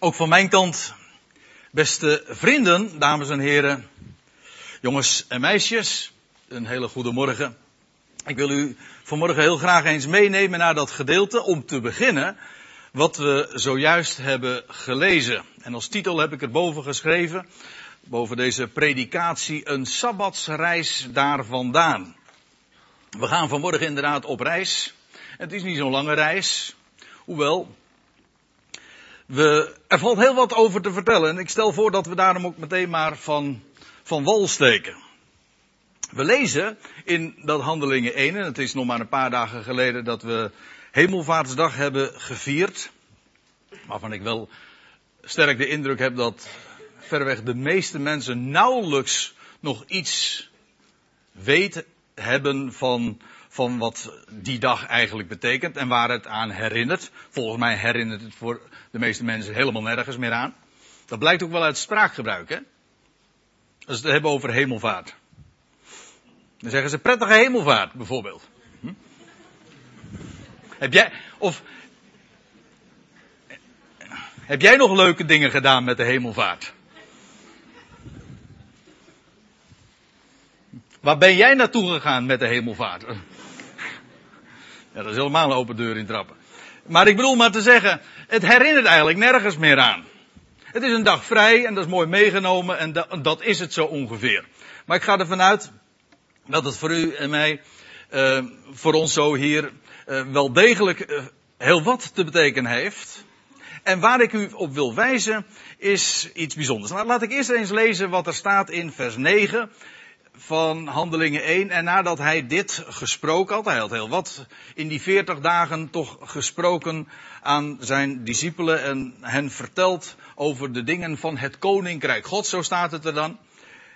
Ook van mijn kant, beste vrienden, dames en heren, jongens en meisjes, een hele goede morgen. Ik wil u vanmorgen heel graag eens meenemen naar dat gedeelte om te beginnen wat we zojuist hebben gelezen. En als titel heb ik erboven geschreven, boven deze predikatie, een sabbatsreis daar vandaan. We gaan vanmorgen inderdaad op reis. Het is niet zo'n lange reis, hoewel we, er valt heel wat over te vertellen. En ik stel voor dat we daarom ook meteen maar van, van wal steken. We lezen in dat Handelingen 1, en het is nog maar een paar dagen geleden dat we Hemelvaartsdag hebben gevierd. Waarvan ik wel sterk de indruk heb dat verreweg de meeste mensen nauwelijks nog iets weten hebben van, van wat die dag eigenlijk betekent en waar het aan herinnert. Volgens mij herinnert het voor de meeste mensen helemaal nergens meer aan. Dat blijkt ook wel uit spraakgebruik, hè? Als we het hebben over hemelvaart. Dan zeggen ze prettige hemelvaart, bijvoorbeeld. Hm? Heb jij, of, heb jij nog leuke dingen gedaan met de hemelvaart? Waar ben jij naartoe gegaan met de hemelvaart? Dat is helemaal een open deur in trappen. Maar ik bedoel maar te zeggen, het herinnert eigenlijk nergens meer aan. Het is een dag vrij en dat is mooi meegenomen en dat, is het zo ongeveer. Maar ik ga ervan uit dat het voor u en mij, uh, voor ons zo hier, uh, wel degelijk uh, heel wat te betekenen heeft. En waar ik u op wil wijzen is iets bijzonders. Nou, laat ik eerst eens lezen wat er staat in vers 9 van Handelingen 1. En nadat hij dit gesproken had, hij had heel wat in die 40 dagen toch gesproken aan zijn discipelen en hen verteld over de dingen van het koninkrijk God, zo staat het er dan.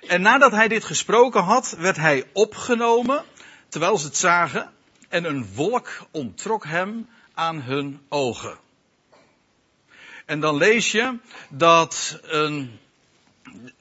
En nadat hij dit gesproken had, werd hij opgenomen, terwijl ze het zagen, en een wolk onttrok hem aan hun ogen. En dan lees je dat een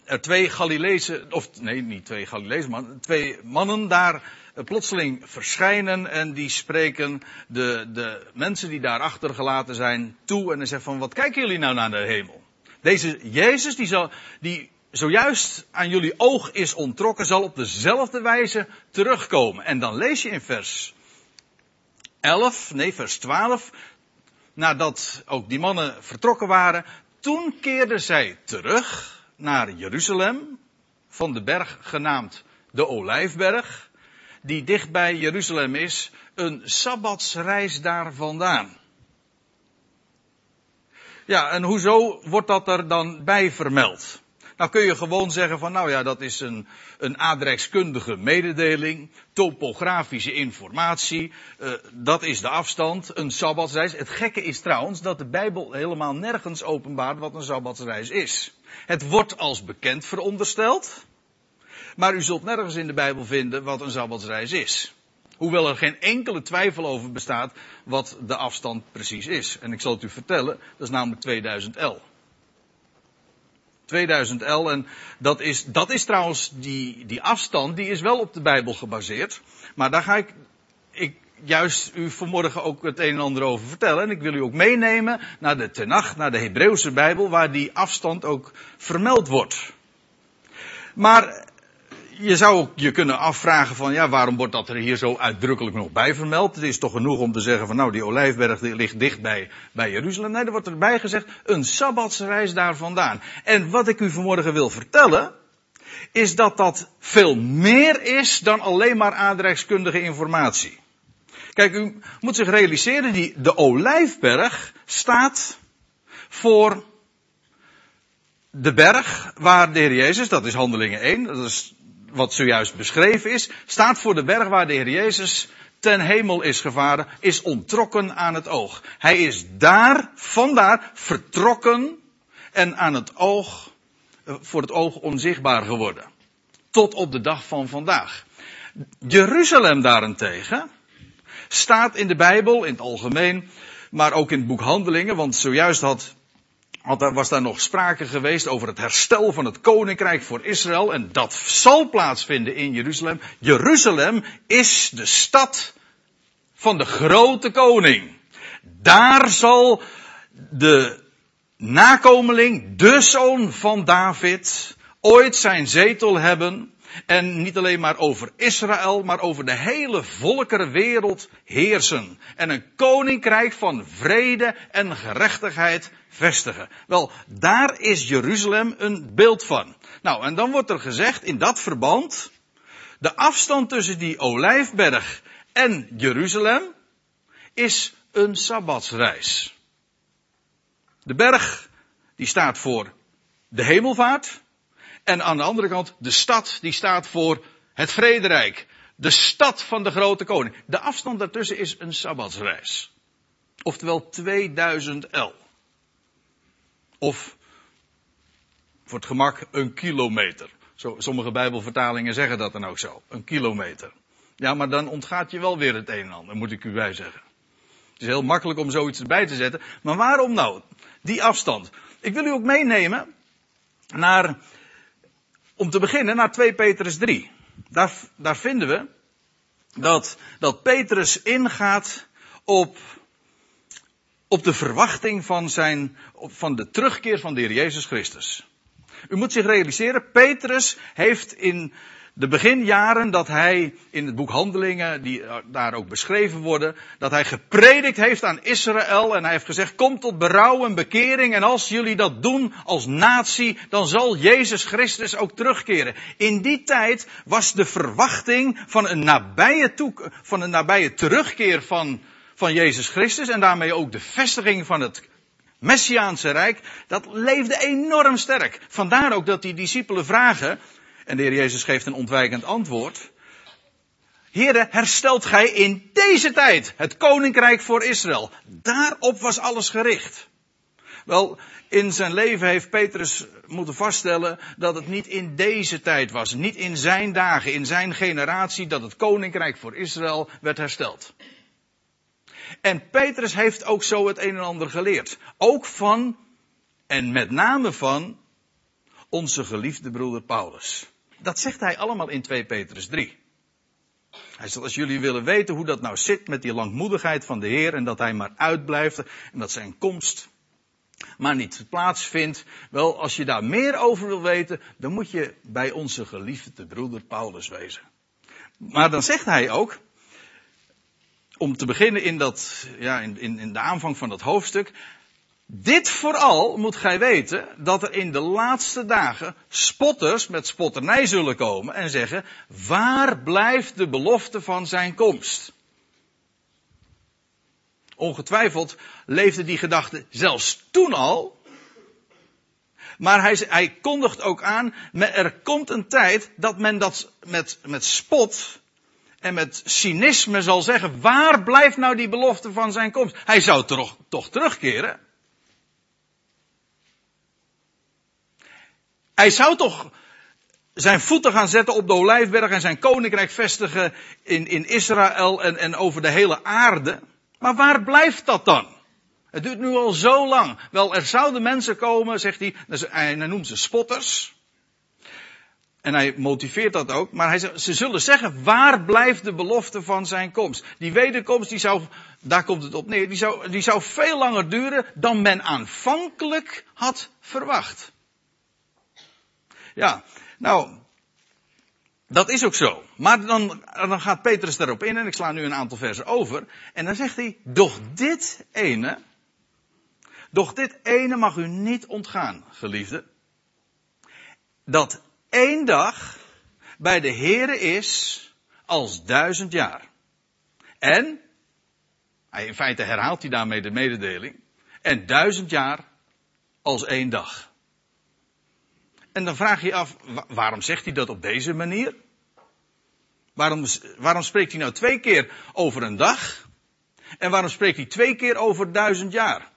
er twee Galileese, of nee, niet twee Galileese maar twee mannen daar plotseling verschijnen en die spreken de, de mensen die daar achtergelaten zijn toe en dan zeggen van wat kijken jullie nou naar de hemel? Deze Jezus die, die zojuist aan jullie oog is ontrokken zal op dezelfde wijze terugkomen. En dan lees je in vers 11, nee vers 12, nadat ook die mannen vertrokken waren, toen keerden zij terug naar Jeruzalem, van de berg genaamd de Olijfberg, die dicht bij Jeruzalem is, een sabbatsreis daar vandaan. Ja, en hoezo wordt dat er dan bij vermeld? Nou kun je gewoon zeggen van, nou ja, dat is een, een adreskundige mededeling, topografische informatie, uh, dat is de afstand, een sabbatsreis. Het gekke is trouwens dat de Bijbel helemaal nergens openbaart wat een sabbatsreis is. Het wordt als bekend verondersteld. Maar u zult nergens in de Bijbel vinden wat een sabbatsreis is. Hoewel er geen enkele twijfel over bestaat wat de afstand precies is. En ik zal het u vertellen, dat is namelijk 2000 L. 2000 L en dat is, dat is trouwens die, die afstand, die is wel op de Bijbel gebaseerd. Maar daar ga ik, ik juist u vanmorgen ook het een en ander over vertellen. En ik wil u ook meenemen naar de Tenach, naar de Hebreeuwse Bijbel, waar die afstand ook vermeld wordt. Maar je zou je kunnen afvragen van, ja, waarom wordt dat er hier zo uitdrukkelijk nog bij vermeld? Het is toch genoeg om te zeggen van, nou, die olijfberg die ligt dicht bij, bij Jeruzalem. Nee, er wordt erbij gezegd, een sabbatsreis daar vandaan. En wat ik u vanmorgen wil vertellen, is dat dat veel meer is dan alleen maar aardrijkskundige informatie. Kijk, u moet zich realiseren, die, de olijfberg staat voor de berg waar de Heer Jezus, dat is handelingen 1, dat is wat zojuist beschreven is, staat voor de berg waar de Heer Jezus ten hemel is gevaren, is ontrokken aan het oog. Hij is daar, vandaar, vertrokken en aan het oog, eh, voor het oog onzichtbaar geworden. Tot op de dag van vandaag. Jeruzalem daarentegen, staat in de Bijbel, in het algemeen, maar ook in het boek Handelingen, want zojuist had, had, was daar nog sprake geweest over het herstel van het koninkrijk voor Israël en dat zal plaatsvinden in Jeruzalem. Jeruzalem is de stad van de grote koning. Daar zal de nakomeling, de zoon van David, ooit zijn zetel hebben en niet alleen maar over Israël, maar over de hele volkerenwereld heersen. En een koninkrijk van vrede en gerechtigheid vestigen. Wel, daar is Jeruzalem een beeld van. Nou, en dan wordt er gezegd in dat verband, de afstand tussen die olijfberg en Jeruzalem is een sabbatsreis. De berg, die staat voor de hemelvaart. En aan de andere kant, de stad, die staat voor het vrederijk. De stad van de grote koning. De afstand daartussen is een sabbatsreis. Oftewel 2000 L. Of, voor het gemak, een kilometer. Zo, sommige Bijbelvertalingen zeggen dat dan ook zo. Een kilometer. Ja, maar dan ontgaat je wel weer het een en ander, moet ik u bij zeggen. Het is heel makkelijk om zoiets erbij te zetten. Maar waarom nou? Die afstand. Ik wil u ook meenemen naar, om te beginnen, naar 2 Petrus 3. Daar, daar vinden we dat, dat Petrus ingaat op, op de verwachting van, zijn, van de terugkeer van de Heer Jezus Christus. U moet zich realiseren, Petrus heeft in de beginjaren dat hij in het boek Handelingen, die eh, daar ook beschreven worden, dat hij gepredikt heeft aan Israël en hij heeft gezegd, kom tot berouw en bekering en als jullie dat doen als natie, dan zal Jezus Christus ook terugkeren. In die tijd was de verwachting van een nabije, van een nabije terugkeer van, van Jezus Christus en daarmee ook de vestiging van het Messiaanse Rijk, dat leefde enorm sterk. Vandaar ook dat die discipelen vragen, en de Heer Jezus geeft een ontwijkend antwoord. Heren, herstelt gij in deze tijd het koninkrijk voor Israël. Daarop was alles gericht. Wel, in zijn leven heeft Petrus moeten vaststellen dat het niet in deze tijd was, niet in zijn dagen, in zijn generatie, dat het koninkrijk voor Israël werd hersteld. En Petrus heeft ook zo het een en ander geleerd. Ook van, en met name van, onze geliefde broeder Paulus. Dat zegt hij allemaal in 2 Petrus 3. Hij zegt, als jullie willen weten hoe dat nou zit met die langmoedigheid van de Heer en dat hij maar uitblijft en dat zijn komst maar niet plaatsvindt. Wel, als je daar meer over wil weten, dan moet je bij onze geliefde broeder Paulus wezen. Maar dan zegt hij ook, om te beginnen in, dat, ja, in, in, in de aanvang van dat hoofdstuk, dit vooral moet gij weten dat er in de laatste dagen spotters met spotternij zullen komen en zeggen, waar blijft de belofte van zijn komst? Ongetwijfeld leefde die gedachte zelfs toen al. Maar hij, hij kondigt ook aan, er komt een tijd dat men dat met, met spot en met cynisme zal zeggen, waar blijft nou die belofte van zijn komst? Hij zou toch, toch terugkeren? Hij zou toch zijn voeten gaan zetten op de Olijfberg en zijn koninkrijk vestigen in, in Israël en, en over de hele aarde. Maar waar blijft dat dan? Het duurt nu al zo lang. Wel, er zouden mensen komen, zegt hij, hij noemt ze spotters. En hij motiveert dat ook, maar hij, ze zullen zeggen, waar blijft de belofte van zijn komst? Die wederkomst, die zou, daar komt het op neer, die zou, die zou veel langer duren dan men aanvankelijk had verwacht. Ja, nou, dat is ook zo. Maar dan, dan gaat Petrus daarop in en ik sla nu een aantal versen over. En dan zegt hij, doch dit ene, doch dit ene mag u niet ontgaan, geliefde. Dat één dag bij de Here is als duizend jaar. En, in feite herhaalt hij daarmee de mededeling, en duizend jaar als één dag. En dan vraag je je af, waarom zegt hij dat op deze manier? Waarom, waarom spreekt hij nou twee keer over een dag? En waarom spreekt hij twee keer over duizend jaar?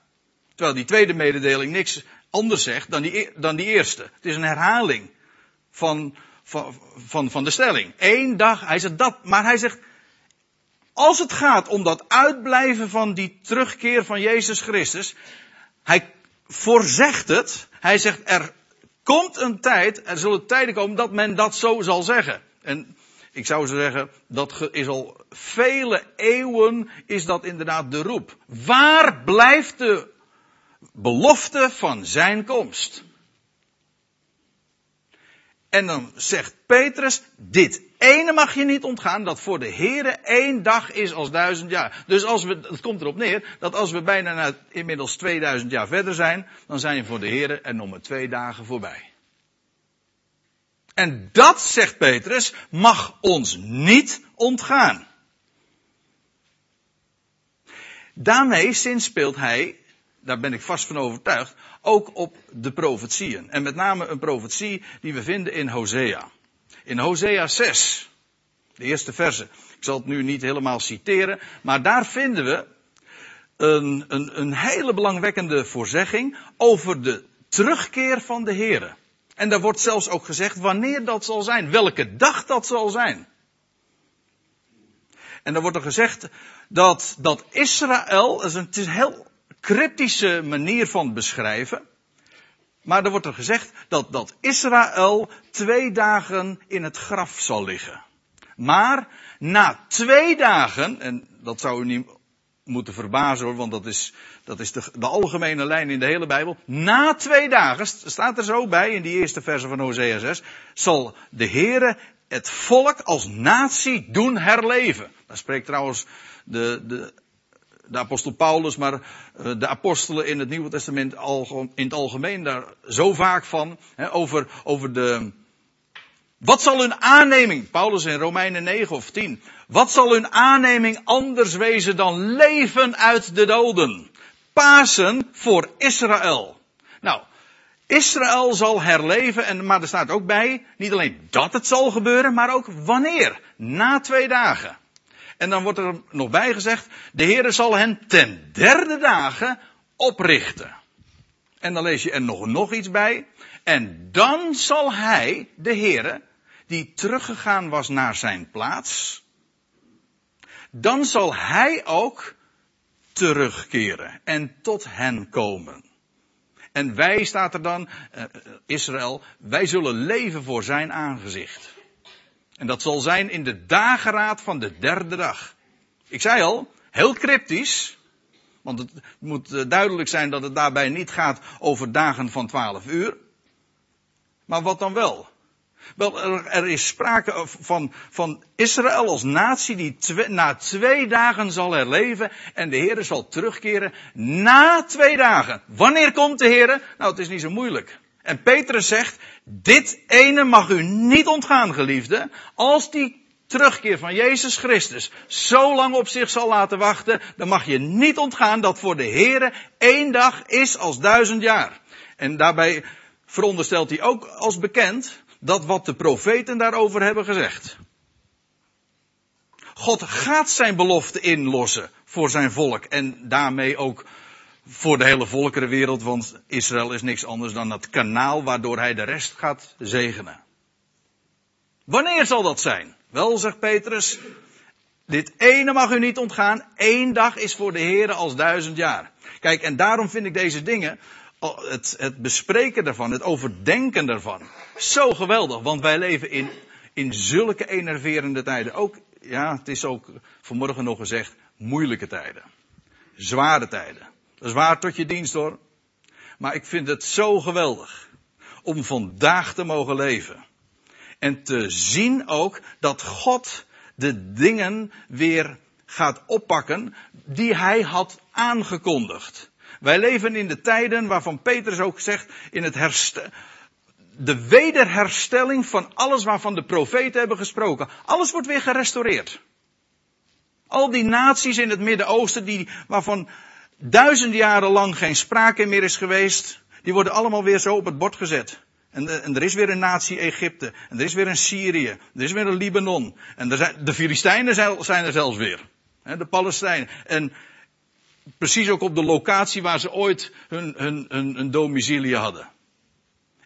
Terwijl die tweede mededeling niks anders zegt dan die, e-, dan die eerste. Het is een herhaling van, van, van, van de stelling. Eén dag, hij zegt dat, maar hij zegt, als het gaat om dat uitblijven van die terugkeer van Jezus Christus, hij voorzegt het, hij zegt er komt een tijd, er zullen tijden komen dat men dat zo zal zeggen. En ik zou zeggen, dat is al vele eeuwen is dat inderdaad de roep. Waar blijft de, belofte van zijn komst. En dan zegt Petrus, dit ene mag je niet ontgaan, dat voor de Here één dag is als duizend jaar. Dus als we, het komt erop neer, dat als we bijna na, inmiddels 2000 jaar verder zijn, dan zijn voor de Here er nog maar twee dagen voorbij. En dat, zegt Petrus, mag ons niet ontgaan. Daarmee zinspeelt hij, daar ben ik vast van overtuigd, ook op de profetieën. En met name een profetie die we vinden in Hosea. In Hosea 6, de eerste verse. Ik zal het nu niet helemaal citeren, maar daar vinden we een, een, een hele belangwekkende voorzegging over de terugkeer van de Here. En daar wordt zelfs ook gezegd wanneer dat zal zijn, welke dag dat zal zijn. En dan wordt er gezegd dat, dat Israël, het is een heel cryptische manier van beschrijven. Maar er wordt er gezegd dat, dat Israël twee dagen in het graf zal liggen. Maar na twee dagen, en dat zou u niet moeten verbazen hoor, want dat is, dat is de, de algemene lijn in de hele Bijbel. Na twee dagen, staat er zo bij in die eerste verse van Hosea 6, zal de Heere het volk als natie doen herleven. Daar spreekt trouwens de, de, de apostel Paulus, maar eh, de apostelen in het Nieuwe Testament in het algemeen daar zo vaak van. Hè, over, over de. Wat zal hun aanneming, Paulus in Romeinen 9 of 10, wat zal hun aanneming anders wezen dan leven uit de doden? Pasen voor Israël. Nou, Israël zal herleven, en, maar er staat ook bij, niet alleen dat het zal gebeuren, maar ook wanneer. Na twee dagen. En dan wordt er nog bij gezegd, de Heere zal hen ten derde dagen oprichten. En dan lees je er nog, nog iets bij. En dan zal hij, de Heere, die teruggegaan was naar zijn plaats, dan zal hij ook terugkeren en tot hen komen. En wij, staat er dan, uh, Israël, wij zullen leven voor zijn aangezicht. En dat zal zijn in de dageraad van de derde dag. Ik zei al, heel cryptisch. Want het moet eh, duidelijk zijn dat het daarbij niet gaat over dagen van twaalf uur. Maar wat dan wel? Wel, er, is sprake van, van Israël als natie die na twee dagen zal herleven en de Heer zal terugkeren na twee dagen. Wanneer komt de Heer? Nou, het is niet zo moeilijk. En Petrus zegt, dit ene mag u niet ontgaan, geliefde, als die terugkeer van Jezus Christus zo lang op zich zal laten wachten, dan mag je niet ontgaan dat voor de Heere één dag is als duizend jaar. En daarbij veronderstelt hij ook als bekend dat wat de profeten daarover hebben gezegd. God gaat zijn belofte inlossen voor zijn volk en daarmee ook voor de hele volkerenwereld, want Israël is niks anders dan het kanaal waardoor hij de rest gaat zegenen. Wanneer zal dat zijn? Wel, zegt Petrus, dit ene mag u niet ontgaan. Eén dag is voor de Heer als duizend jaar. Kijk, en daarom vind ik deze dingen, het, het bespreken daarvan, het overdenken daarvan, zo geweldig. Want wij leven in, in zulke enerverende tijden. Ook, ja, het is ook vanmorgen nog gezegd, moeilijke tijden. Zware tijden. Dat is waar tot je dienst hoor. Maar ik vind het zo geweldig om vandaag te mogen leven. En te zien ook dat God de dingen weer gaat oppakken die hij had aangekondigd. Wij leven in de tijden waarvan Petrus ook zegt in het herstel, de wederherstelling van alles waarvan de profeten hebben gesproken. Alles wordt weer gerestaureerd. Al die naties in het Midden-Oosten die, waarvan duizend jaren lang geen sprake meer is geweest, die worden allemaal weer zo op het bord gezet. En, eh, en, er is weer een natie Egypte. En er is weer een Syrië. Er is weer een Libanon. En er zijn, de Filistijnen zijn er zelfs weer. de Palestijnen. En precies ook op de locatie waar ze ooit hun, hun, hun, domicilie hadden.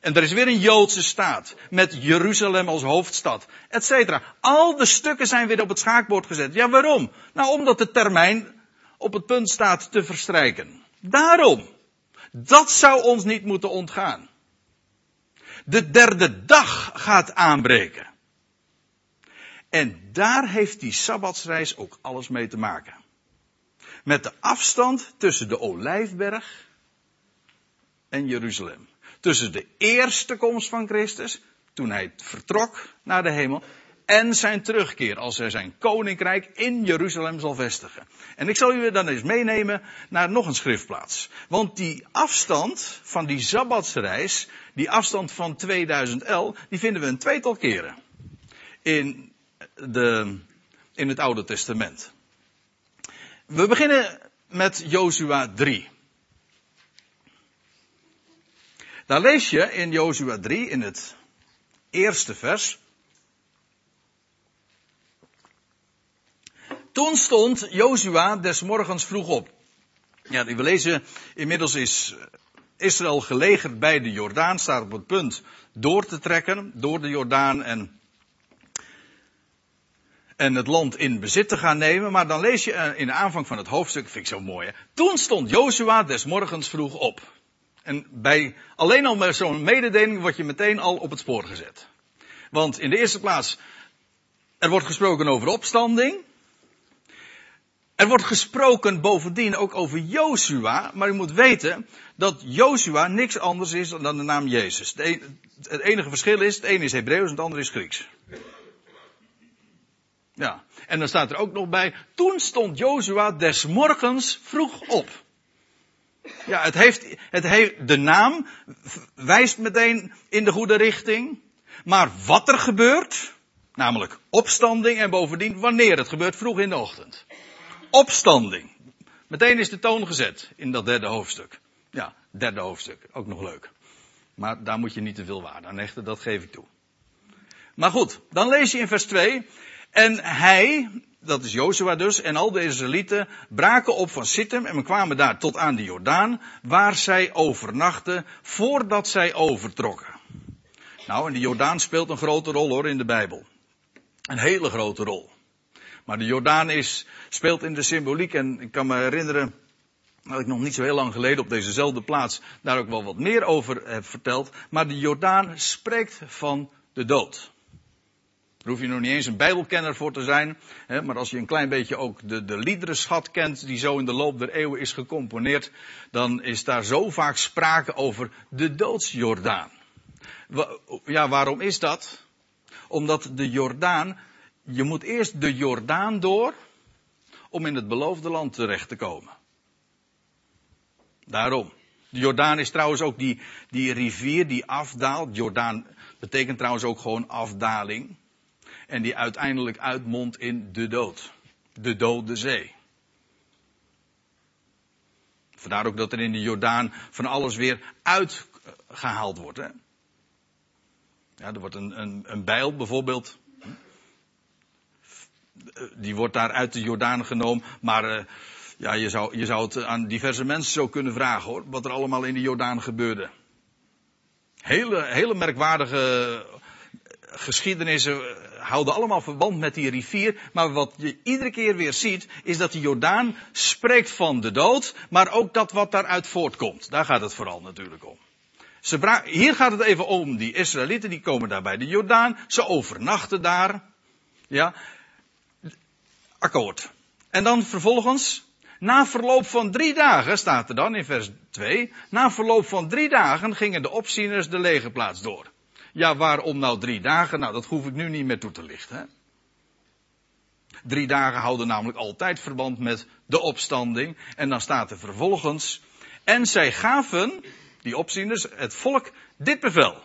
En er is weer een Joodse staat. Met Jeruzalem als hoofdstad. Etcetera. Al de stukken zijn weer op het schaakbord gezet. Ja, waarom? Nou, omdat de termijn op het punt staat te verstrijken. Daarom. Dat zou ons niet moeten ontgaan. De derde dag gaat aanbreken. En daar heeft die Sabbatsreis ook alles mee te maken. Met de afstand tussen de Olijfberg en Jeruzalem. Tussen de eerste komst van Christus, toen hij vertrok naar de hemel, en zijn terugkeer als hij zijn koninkrijk in Jeruzalem zal vestigen. En ik zal u dan eens meenemen naar nog een schriftplaats. Want die afstand van die Sabbatsreis, die afstand van 2000 L, die vinden we een tweetal keren. In, de, in het Oude Testament. We beginnen met Jozua 3. Daar lees je in Jozua 3 in het eerste vers. Toen stond Jozua des morgens vroeg op. Ja, we lezen, inmiddels is Israël gelegerd bij de Jordaan, staat op het punt door te trekken, door de Jordaan en, en het land in bezit te gaan nemen. Maar dan lees je in de aanvang van het hoofdstuk, vind ik zo mooi hè. Toen stond Jozua des morgens vroeg op. En bij alleen al met zo'n mededeling word je meteen al op het spoor gezet. Want in de eerste plaats, er wordt gesproken over opstanding. Er wordt gesproken bovendien ook over Joshua, maar u moet weten dat Joshua niks anders is dan de naam Jezus. Het enige verschil is, het ene is Hebreeuws en het andere is Grieks. Ja, en dan staat er ook nog bij, toen stond Joshua des morgens vroeg op. Ja, het heeft, het heeft, de naam wijst meteen in de goede richting. Maar wat er gebeurt, namelijk opstanding en bovendien wanneer het gebeurt, vroeg in de ochtend opstanding. Meteen is de toon gezet in dat derde hoofdstuk. Ja, derde hoofdstuk. Ook nog leuk. Maar daar moet je niet te veel waarde aan hechten, dat geef ik toe. Maar goed, dan lees je in vers 2. En hij, dat is Jozua dus, en al deze Israëlieten braken op van Sittim en kwamen daar tot aan de Jordaan, waar zij overnachten voordat zij overtrokken. Nou, en de Jordaan speelt een grote rol hoor in de Bijbel. Een hele grote rol. Maar de Jordaan is, speelt in de symboliek en ik kan me herinneren dat ik nog niet zo heel lang geleden op dezezelfde plaats daar ook wel wat meer over heb verteld. Maar de Jordaan spreekt van de dood. Daar hoef je nog niet eens een bijbelkenner voor te zijn. Hè, maar als je een klein beetje ook de, de kent die zo in de loop der eeuwen is gecomponeerd. Dan is daar zo vaak sprake over de doodsjordaan. Ja, waarom is dat? Omdat de Jordaan je moet eerst de Jordaan door om in het beloofde land terecht te komen. Daarom. De Jordaan is trouwens ook die, die rivier die afdaalt. Jordaan betekent trouwens ook gewoon afdaling. En die uiteindelijk uitmondt in de dood. De dode zee. Vandaar ook dat er in de Jordaan van alles weer uitgehaald wordt. Hè? Ja, er wordt een, een, een bijl bijvoorbeeld die wordt daar uit de Jordaan genomen. Maar uh, ja, je zou, je zou het aan diverse mensen zo kunnen vragen hoor. Wat er allemaal in de Jordaan gebeurde. Hele, hele merkwaardige geschiedenissen houden allemaal verband met die rivier. Maar wat je iedere keer weer ziet, is dat de Jordaan spreekt van de dood. Maar ook dat wat daaruit voortkomt. Daar gaat het vooral natuurlijk om. Ze hier gaat het even om die Israëlieten, die komen daar bij de Jordaan. Ze overnachten daar. Ja, akkoord. En dan vervolgens, na verloop van drie dagen, staat er dan in vers 2, na verloop van drie dagen gingen de opzieners de legerplaats door. Ja, waarom nou drie dagen? Nou, dat hoef ik nu niet meer toe te lichten. Drie dagen houden namelijk altijd verband met de opstanding. En dan staat er vervolgens, en zij gaven, die opzieners, het volk dit bevel.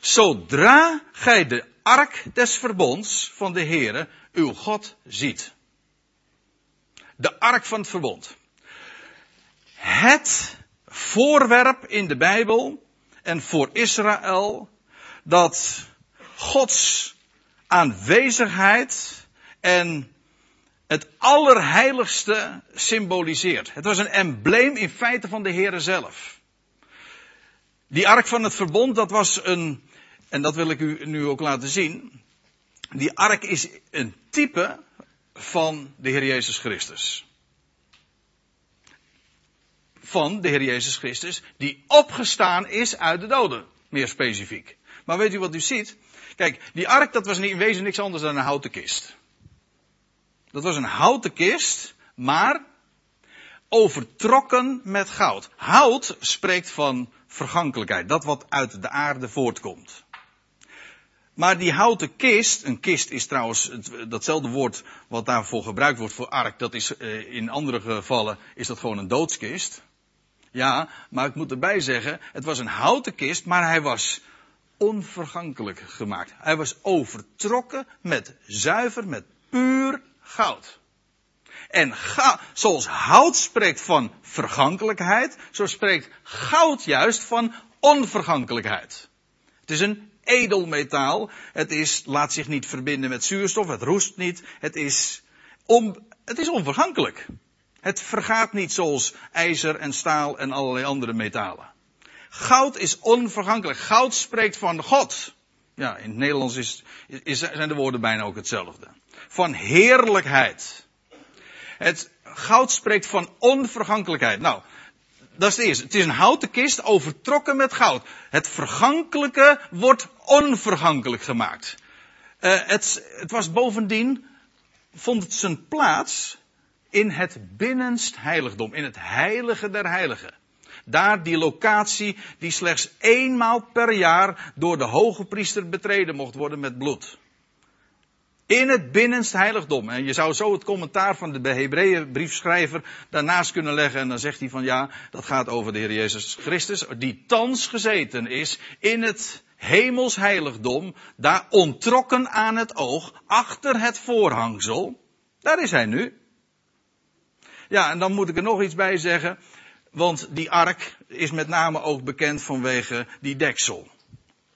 Zodra gij de ark des verbonds van de Heere uw God ziet. De ark van het verbond. Het voorwerp in de Bijbel en voor Israël dat Gods aanwezigheid en het allerheiligste symboliseert. Het was een embleem in feite van de Heere zelf. Die ark van het verbond, dat was een, en dat wil ik u nu ook laten zien, die ark is een type van de Heer Jezus Christus. Van de Heer Jezus Christus, die opgestaan is uit de doden, meer specifiek. Maar weet u wat u ziet? Kijk, die ark dat was in wezen niks anders dan een houten kist. Dat was een houten kist, maar overtrokken met goud. Hout spreekt van vergankelijkheid, dat wat uit de aarde voortkomt. Maar die houten kist, een kist is trouwens datzelfde woord wat daarvoor gebruikt wordt voor ark, dat is eh, in andere gevallen is dat gewoon een doodskist. Ja, maar ik moet erbij zeggen, het was een houten kist, maar hij was onvergankelijk gemaakt. Hij was overtrokken met zuiver, met puur goud. En ga, zoals hout spreekt van vergankelijkheid, zo spreekt goud juist van onvergankelijkheid. Het is een edelmetaal. Het is, laat zich niet verbinden met zuurstof. Het roest niet. Het is, on, het is onvergankelijk. Het vergaat niet zoals ijzer en staal en allerlei andere metalen. Goud is onvergankelijk. Goud spreekt van God. Ja, in het Nederlands is, is, zijn de woorden bijna ook hetzelfde. Van heerlijkheid. Het goud spreekt van onvergankelijkheid. Nou, dat is het eerste. Het is een houten kist overtrokken met goud. Het vergankelijke wordt onvergankelijk gemaakt. Uh, het, het was bovendien, vond het zijn plaats in het binnenst heiligdom, in het heilige der heiligen. Daar die locatie die slechts eenmaal per jaar door de hoge priester betreden mocht worden met bloed. In het binnenste heiligdom. En je zou zo het commentaar van de Hebreeënbriefschrijver daarnaast kunnen leggen. En dan zegt hij van ja, dat gaat over de Heer Jezus Christus. Die thans gezeten is in het hemels heiligdom. Daar ontrokken aan het oog. Achter het voorhangsel. Daar is hij nu. Ja, en dan moet ik er nog iets bij zeggen. Want die ark is met name ook bekend vanwege die deksel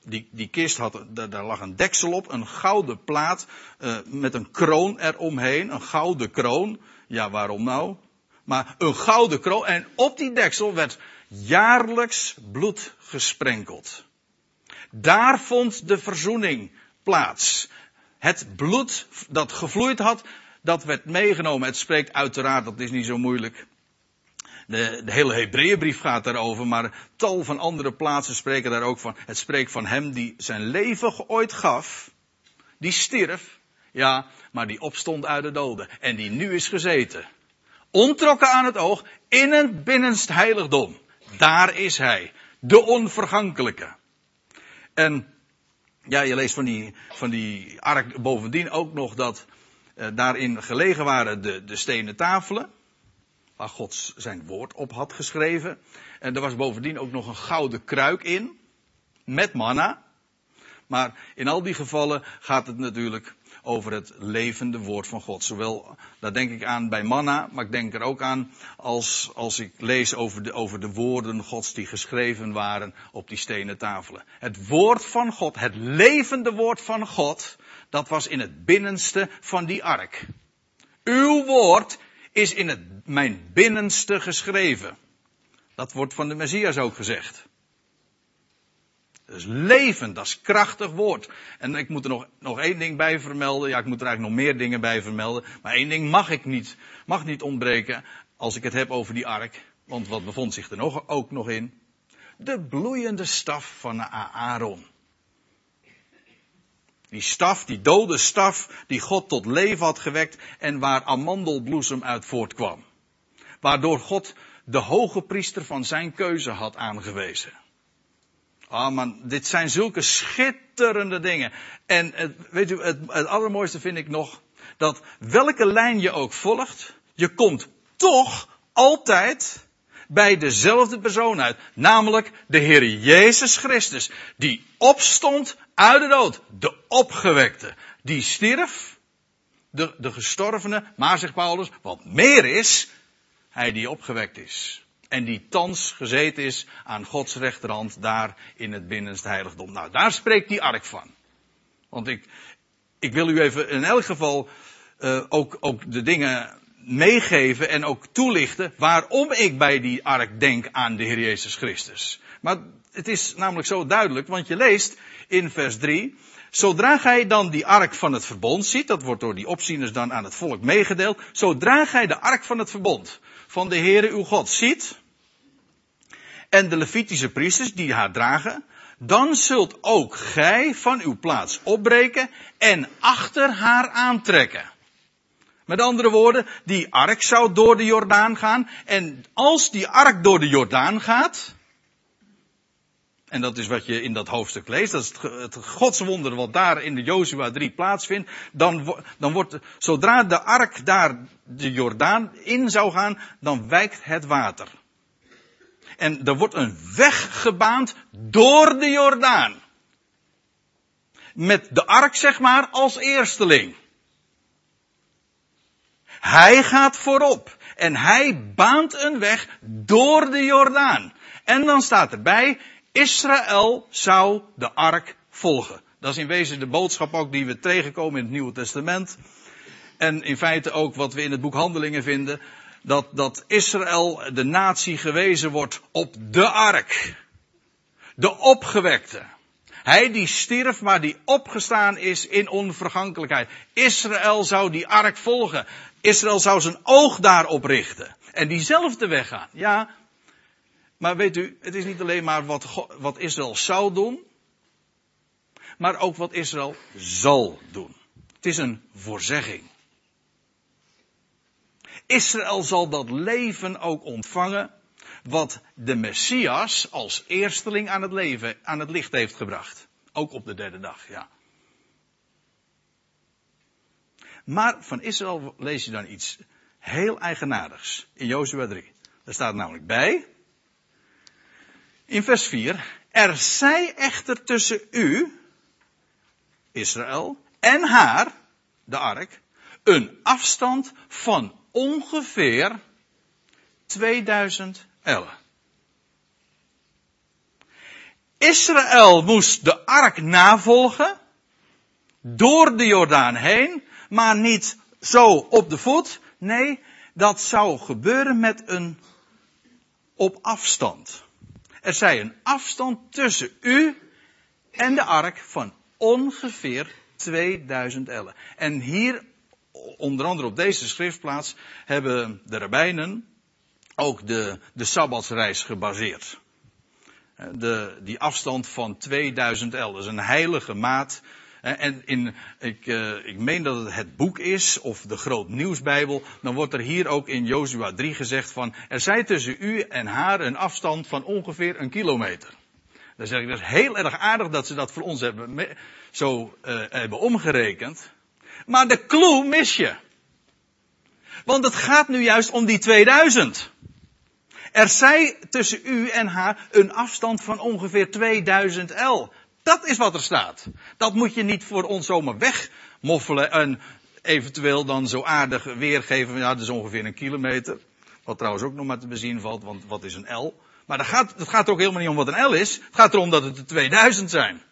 die, die kist had, daar, lag een deksel op, een gouden plaat uh, met een kroon eromheen, een gouden kroon. Ja, waarom nou? Maar een gouden kroon en op die deksel werd jaarlijks bloed gesprenkeld. Daar vond de verzoening plaats. Het bloed dat gevloeid had, dat werd meegenomen. Het spreekt uiteraard, dat is niet zo moeilijk, de, de hele Hebreeënbrief gaat daarover, maar tal van andere plaatsen spreken daar ook van. Het spreekt van hem die zijn leven ooit gaf, die stierf, ja, maar die opstond uit de doden en die nu is gezeten. Ontrokken aan het oog in een binnenst heiligdom. Daar is hij, de onvergankelijke. En ja, je leest van die, van die ark bovendien ook nog dat eh, daarin gelegen waren de, de stenen tafelen waar God zijn woord op had geschreven. En er was bovendien ook nog een gouden kruik in, met manna. Maar in al die gevallen gaat het natuurlijk over het levende woord van God. Zowel, daar denk ik aan bij manna, maar ik denk er ook aan als, als ik lees over de, over de woorden Gods die geschreven waren op die stenen tafelen. Het woord van God, het levende woord van God, dat was in het binnenste van die ark. Uw woord is in het, mijn binnenste geschreven. Dat wordt van de Messias ook gezegd. Dat is levend, dat is krachtig woord. En ik moet er nog, nog één ding bij vermelden. Ja, ik moet er eigenlijk nog meer dingen bij vermelden. Maar één ding mag ik niet, mag niet ontbreken als ik het heb over die ark. Want wat bevond zich er nog, ook nog in? De bloeiende staf van Aaron. Die staf, die dode staf, die God tot leven had gewekt en waar amandelbloesem uit voortkwam. Waardoor God de hoge priester van zijn keuze had aangewezen. Ah man, dit zijn zulke schitterende dingen. En weet u, het, het allermooiste vind ik nog, dat welke lijn je ook volgt, je komt toch altijd bij dezelfde persoon uit. Namelijk de Heer Jezus Christus. Die opstond uit de dood. De opgewekte. Die stierf. De, de gestorvene. Maar zegt Paulus, wat meer is. Hij die opgewekt is. En die thans gezeten is aan Gods rechterhand daar in het binnenste heiligdom. Nou, daar spreekt die ark van. Want ik, ik wil u even in elk geval uh, ook, ook de dingen meegeven en ook toelichten waarom ik bij die ark denk aan de Heer Jezus Christus. Maar het is namelijk zo duidelijk, want je leest in vers 3, zodra gij dan die ark van het verbond ziet, dat wordt door die opzieners dan aan het volk meegedeeld, zodra gij de ark van het verbond van de Heere uw God ziet, en de Levitische priesters die haar dragen, dan zult ook gij van uw plaats opbreken en achter haar aantrekken. Met andere woorden, die ark zou door de Jordaan gaan. En als die ark door de Jordaan gaat. En dat is wat je in dat hoofdstuk leest. Dat is het, het godswonder wat daar in de Jozua 3 plaatsvindt. Dan, dan wordt, zodra de ark daar de Jordaan in zou gaan, dan wijkt het water. En er wordt een weg gebaand door de Jordaan. Met de ark, zeg maar, als eersteling. Hij gaat voorop. En hij baant een weg door de Jordaan. En dan staat erbij, Israël zou de ark volgen. Dat is in wezen de boodschap ook die we tegenkomen in het Nieuwe Testament. En in feite ook wat we in het boek Handelingen vinden. Dat, dat Israël, de natie, gewezen wordt op de ark. De opgewekte. Hij die stierf, maar die opgestaan is in onvergankelijkheid. Israël zou die ark volgen. Israël zou zijn oog daarop richten. En diezelfde weg gaan. Ja, maar weet u, het is niet alleen maar wat, wat Israël zou doen. Maar ook wat Israël zal doen. Het is een voorzegging. Israël zal dat leven ook ontvangen wat de Messias als eersteling aan het leven, aan het licht heeft gebracht. Ook op de derde dag, ja. Maar van Israël lees je dan iets heel eigenaardigs in Jozua 3. Daar staat namelijk bij, in vers 4, er zij echter tussen u, Israël, en haar, de ark, een afstand van ongeveer 2000 ellen. Israël moest de ark navolgen, door de Jordaan heen, maar niet zo op de voet. Nee, dat zou gebeuren met een op afstand. Er zij een afstand tussen u en de ark van ongeveer 2000 ellen. En hier, onder andere op deze schriftplaats, hebben de rabbijnen ook de, de Sabbatsreis gebaseerd. De, die afstand van 2000 el. Dat is een heilige maat. En in, ik, uh, ik meen dat het het boek is, of de Groot Nieuwsbijbel, dan wordt er hier ook in Jozua 3 gezegd van, er zij tussen u en haar een afstand van ongeveer een kilometer. Dan zeg ik, dat is heel erg aardig dat ze dat voor ons hebben, zo uh, hebben omgerekend. Maar de clue mis je. Want het gaat nu juist om die 2000. Er zij tussen u en haar een afstand van ongeveer 2000 L. Dat is wat er staat. Dat moet je niet voor ons zomaar wegmoffelen en eventueel dan zo aardig weergeven. Ja, dat is ongeveer een kilometer. Wat trouwens ook nog maar te bezien valt, want wat is een L? Maar dat gaat, gaat er ook helemaal niet om wat een L is. Het gaat erom dat het er 2000 zijn.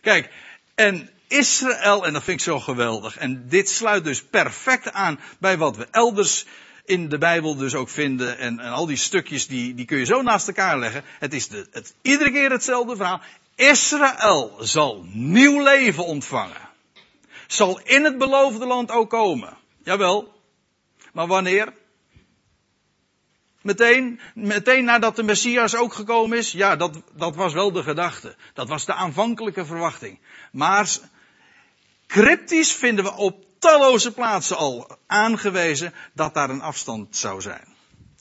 Kijk, en Israël, en dat vind ik zo geweldig. En dit sluit dus perfect aan bij wat we elders in de Bijbel dus ook vinden. En, en al die stukjes die, die kun je zo naast elkaar leggen. Het is de, het, iedere keer hetzelfde verhaal. Israël zal nieuw leven ontvangen. Zal in het beloofde land ook komen. Jawel. Maar wanneer? Meteen, meteen nadat de Messias ook gekomen is? Ja, dat, dat was wel de gedachte. Dat was de aanvankelijke verwachting. Maar cryptisch vinden we op talloze plaatsen al aangewezen dat daar een afstand zou zijn.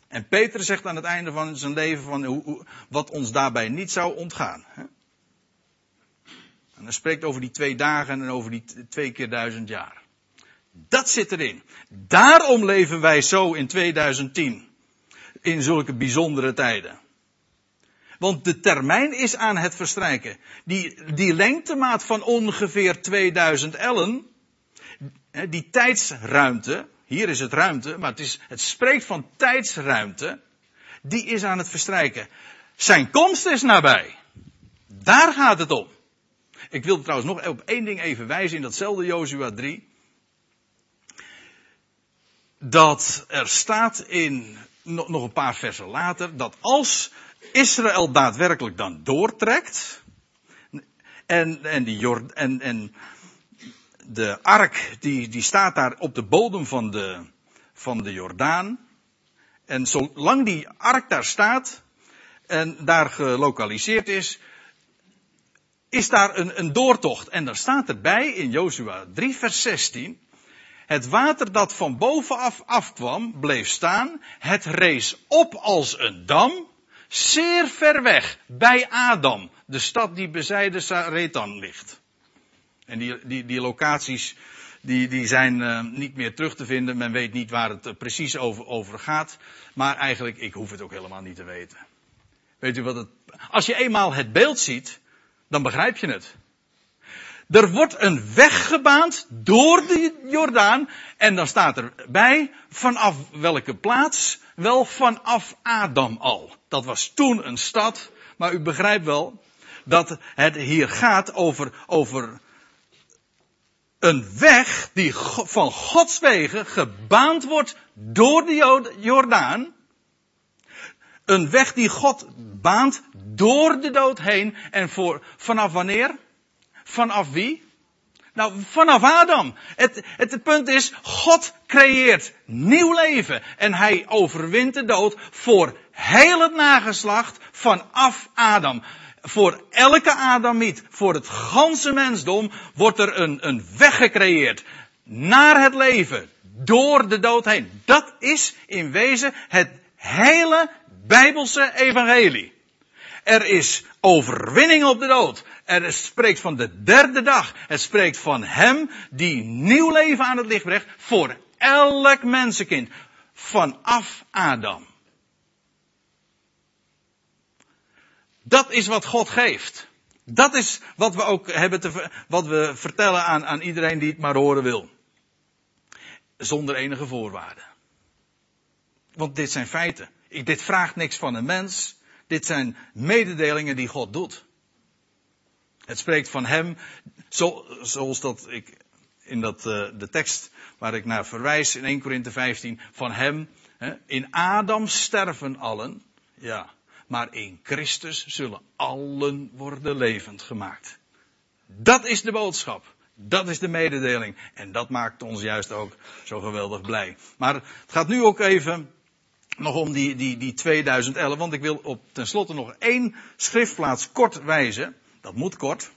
En Peter zegt aan het einde van zijn leven van hoe, wat ons daarbij niet zou ontgaan. En hij spreekt over die twee dagen en over die twee keer duizend jaar. Dat zit erin. Daarom leven wij zo in 2010. In zulke bijzondere tijden. Want de termijn is aan het verstrijken. Die, die lengtemaat van ongeveer 2000 ellen, die tijdsruimte, hier is het ruimte, maar het, is, het spreekt van tijdsruimte, die is aan het verstrijken. Zijn komst is nabij. Daar gaat het om. Ik wil trouwens nog op één ding even wijzen in datzelfde Jozua 3. Dat er staat in, nog een paar versen later, dat als Israël daadwerkelijk dan doortrekt, en, en, die Jord, en, en de ark die, die staat daar op de bodem van de, van de Jordaan. En zolang die ark daar staat en daar gelokaliseerd is, is daar een, een doortocht. En daar staat erbij in Jozua 3 vers 16. Het water dat van bovenaf afkwam, bleef staan. Het rees op als een dam, zeer ver weg, bij Adam, de stad die bezijde Saretan ligt. En die, die, die locaties, die, die zijn uh, niet meer terug te vinden. Men weet niet waar het precies over, over gaat. Maar eigenlijk, ik hoef het ook helemaal niet te weten. Weet u wat het, als je eenmaal het beeld ziet, dan begrijp je het. Er wordt een weg gebaand door de Jordaan. En dan staat erbij, vanaf welke plaats? Wel vanaf Adam al. Dat was toen een stad. Maar u begrijpt wel dat het hier gaat over, over een weg die van Gods wegen gebaand wordt door de Jordaan. Een weg die God baant door de dood heen. En voor, vanaf wanneer? Vanaf wie? Nou, vanaf Adam. Het, het, het, punt is, God creëert nieuw leven. En hij overwint de dood voor heel het nageslacht vanaf Adam. Voor elke Adamiet, voor het ganse mensdom, wordt er een, een weg gecreëerd. Naar het leven. Door de dood heen. Dat is in wezen het hele Bijbelse evangelie. Er is overwinning op de dood. Er spreekt van de derde dag. Het spreekt van Hem die nieuw leven aan het licht brengt voor elk mensenkind. Vanaf Adam. Dat is wat God geeft. Dat is wat we ook hebben te, wat we vertellen aan, aan iedereen die het maar horen wil. Zonder enige voorwaarden. Want dit zijn feiten. Ik, dit vraagt niks van een mens. Dit zijn mededelingen die God doet. Het spreekt van hem, zo, zoals dat ik in dat, uh, de tekst waar ik naar verwijs in 1 Korinthe 15, van hem, hè, in Adam sterven allen, ja, maar in Christus zullen allen worden levend gemaakt. Dat is de boodschap. Dat is de mededeling. En dat maakt ons juist ook zo geweldig blij. Maar het gaat nu ook even nog om die, die, die 2011, want ik wil op tenslotte nog één schriftplaats kort wijzen. Dat moet kort.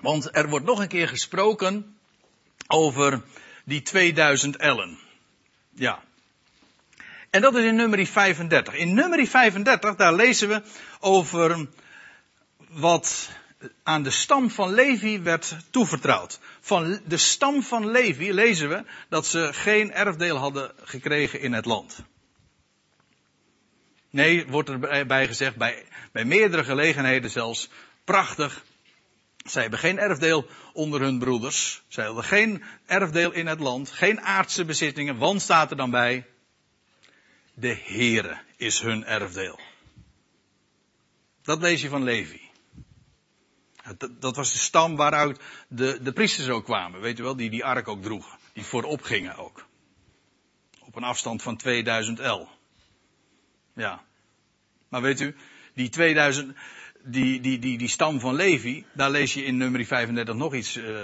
Want er wordt nog een keer gesproken over die 2000 ellen. Ja. En dat is in nummer 35. In nummer 35, daar lezen we over wat aan de stam van Levi werd toevertrouwd. Van de stam van Levi lezen we dat ze geen erfdeel hadden gekregen in het land. Nee, wordt erbij gezegd, bij, bij meerdere gelegenheden zelfs, prachtig. Zij hebben geen erfdeel onder hun broeders. Zij hadden geen erfdeel in het land. Geen aardse bezittingen. Want staat er dan bij. De Heere is hun erfdeel. Dat lees je van Levi. Dat, was de stam waaruit de, de priesters ook kwamen. Weet u wel, die die ark ook droegen. Die voorop gingen ook. Op een afstand van 2000 L. Ja. Maar weet u, die 2000, die, die, die, die stam van Levi, daar lees je in nummer 35 nog iets, uh,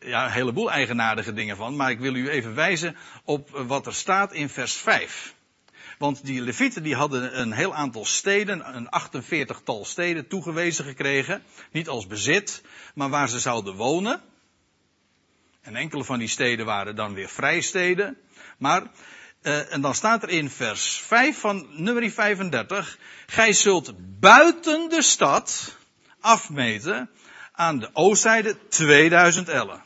ja, een heleboel eigenaardige dingen van. Maar ik wil u even wijzen op wat er staat in vers 5. Want die levieten die hadden een heel aantal steden, een 48-tal steden toegewezen gekregen. Niet als bezit, maar waar ze zouden wonen. En enkele van die steden waren dan weer vrijsteden. Maar, uh, en dan staat er in vers 5 van nummer 35. Gij zult buiten de stad afmeten aan de oostzijde 2000 ellen.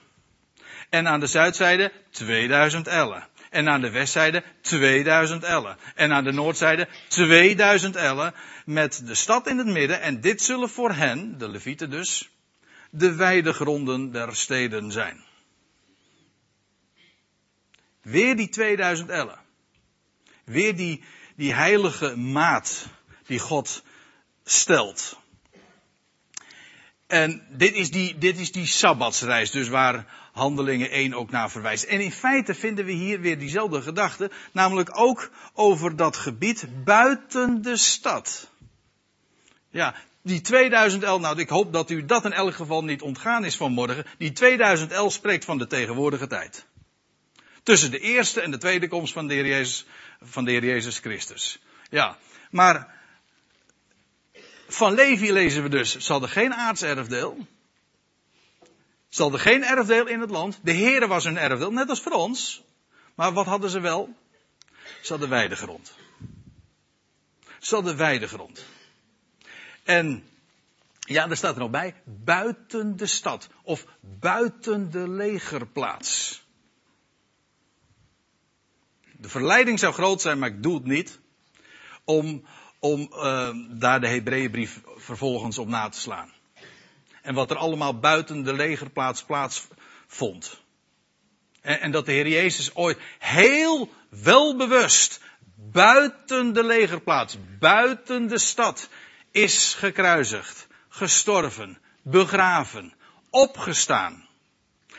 En aan de zuidzijde 2000 ellen. En aan de westzijde 2000 ellen. En aan de noordzijde 2000 ellen. Met de stad in het midden. En dit zullen voor hen, de levieten dus, de weidegronden der steden zijn. Weer die 2000 ellen. Weer die, die heilige maat die God stelt. En dit is die, dit is die sabbatsreis, dus waar Handelingen 1 ook naar verwijst. En in feite vinden we hier weer diezelfde gedachte, namelijk ook over dat gebied buiten de stad. Ja, die 2000 L, nou ik hoop dat u dat in elk geval niet ontgaan is vanmorgen. Die 2000 L spreekt van de tegenwoordige tijd. Tussen de eerste en de tweede komst van de Heer Jezus, van de Heer Jezus Christus. Ja, maar van Levi lezen we dus, ze hadden geen aardserfdeel. Ze hadden geen erfdeel in het land. De Heere was hun erfdeel, net als voor ons. Maar wat hadden ze wel? Ze hadden weidegrond. Ze hadden weidegrond. En ja, er staat er nog bij, buiten de stad of buiten de legerplaats. De verleiding zou groot zijn, maar ik doe het niet, om, om uh, daar de Hebreeënbrief vervolgens op na te slaan. En wat er allemaal buiten de legerplaats plaatsvond. En, en dat de Heer Jezus ooit heel welbewust buiten de legerplaats, buiten de stad, is gekruisigd, gestorven, begraven, opgestaan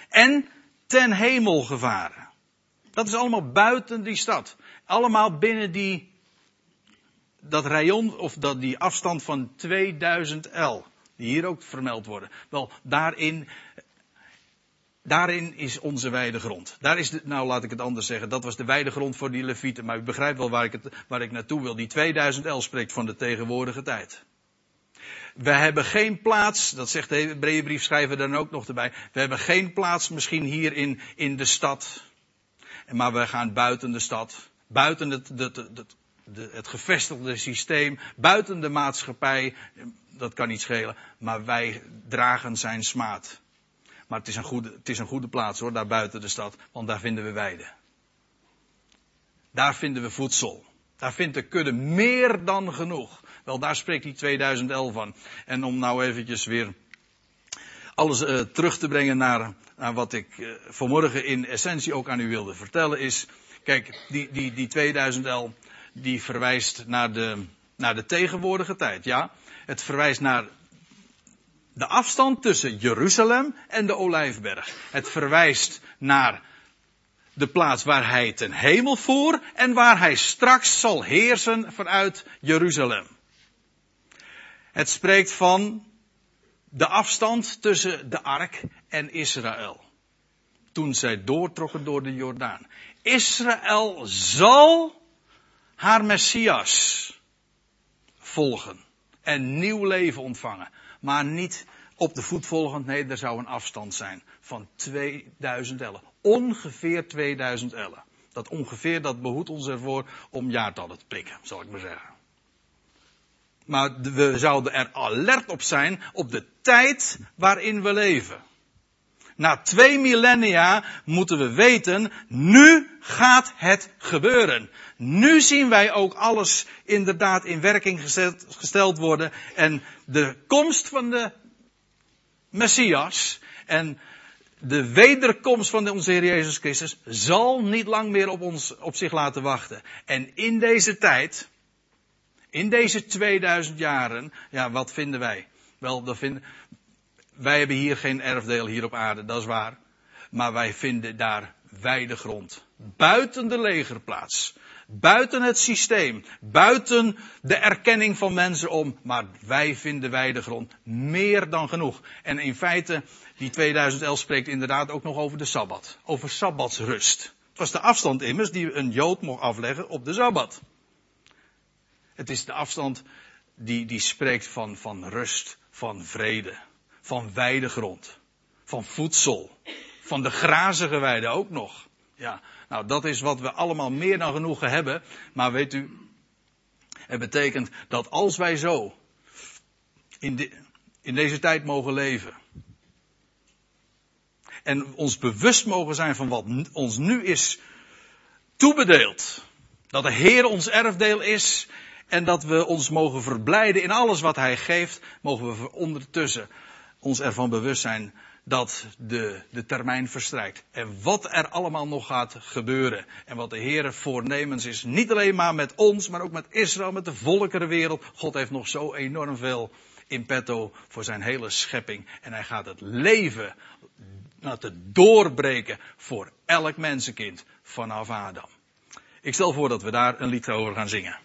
en ten hemel gevaren. Dat is allemaal buiten die stad. Allemaal binnen die, dat rayon of dat, die afstand van 2000 L. Die hier ook vermeld worden. Wel, daarin, daarin is onze weidegrond. Daar is nou laat ik het anders zeggen, dat was de weidegrond voor die levieten. Maar u begrijpt wel waar ik, het, waar ik naartoe wil. Die 2000 L spreekt van de tegenwoordige tijd. We hebben geen plaats, dat zegt de Hebreeënbrief schrijven dan ook nog erbij. We hebben geen plaats misschien hier in, in de stad. Maar we gaan buiten de stad. Buiten het, het, het gevestigde systeem. Buiten de maatschappij dat kan niet schelen. Maar wij dragen zijn smaad. Maar het is een goede, het is een goede plaats hoor, daar buiten de stad. Want daar vinden we weiden. Daar vinden we voedsel. Daar vindt de kudde meer dan genoeg. Wel, daar spreekt die 2011 van. En om nou eventjes weer alles uh, terug te brengen naar, naar wat ik uh, vanmorgen in essentie ook aan u wilde vertellen is. Kijk, die, die, die 2011 die verwijst naar de, naar de tegenwoordige tijd. Ja, het verwijst naar de afstand tussen Jeruzalem en de Olijfberg. Het verwijst naar de plaats waar hij ten hemel voer en waar hij straks zal heersen vanuit Jeruzalem. Het spreekt van de afstand tussen de ark en Israël. Toen zij doortrokken door de Jordaan. Israël zal haar Messias volgen en nieuw leven ontvangen. Maar niet op de voet volgend, nee, er zou een afstand zijn van 2000 ellen. Ongeveer 2000 ellen. Dat ongeveer, dat behoedt ons ervoor om jaartallen te prikken, zal ik maar zeggen. Maar we zouden er alert op zijn op de tijd waarin we leven. Na twee millennia moeten we weten, nu gaat het gebeuren. Nu zien wij ook alles inderdaad in werking gesteld, gesteld worden. En de komst van de Messias en de wederkomst van onze Heer Jezus Christus zal niet lang meer op ons, op zich laten wachten. En in deze tijd, in deze 2000 jaren, ja, wat vinden wij? Wel, dat wij hebben hier geen erfdeel hier op aarde, dat is waar. Maar wij vinden daar wijde grond. Buiten de legerplaats. Buiten het systeem. Buiten de erkenning van mensen om. Maar wij vinden wijde grond. Meer dan genoeg. En in feite, die 2011 spreekt inderdaad ook nog over de Sabbat. Over Sabbatsrust. Het was de afstand immers die een Jood mocht afleggen op de Sabbat. Het is de afstand die, die spreekt van, van rust, van vrede van weidegrond. Van voedsel. Van de grazige weide ook nog. Ja, nou dat is wat we allemaal meer dan genoeg hebben. Maar weet u, het betekent dat als wij zo in, in deze tijd mogen leven. En ons bewust mogen zijn van wat ons nu is toebedeeld. Dat de Heer ons erfdeel is. En dat we ons mogen verblijden in alles wat Hij geeft. Mogen we ondertussen ons ervan bewust zijn dat de, de termijn verstrijkt. En wat er allemaal nog gaat gebeuren. En wat de Heer voornemens is. Niet alleen maar met ons, maar ook met Israël, met de volkerenwereld. God heeft nog zo enorm veel in petto voor zijn hele schepping. En hij gaat het leven laten doorbreken voor elk mensenkind vanaf Adam. Ik stel voor dat we daar een lied over gaan zingen.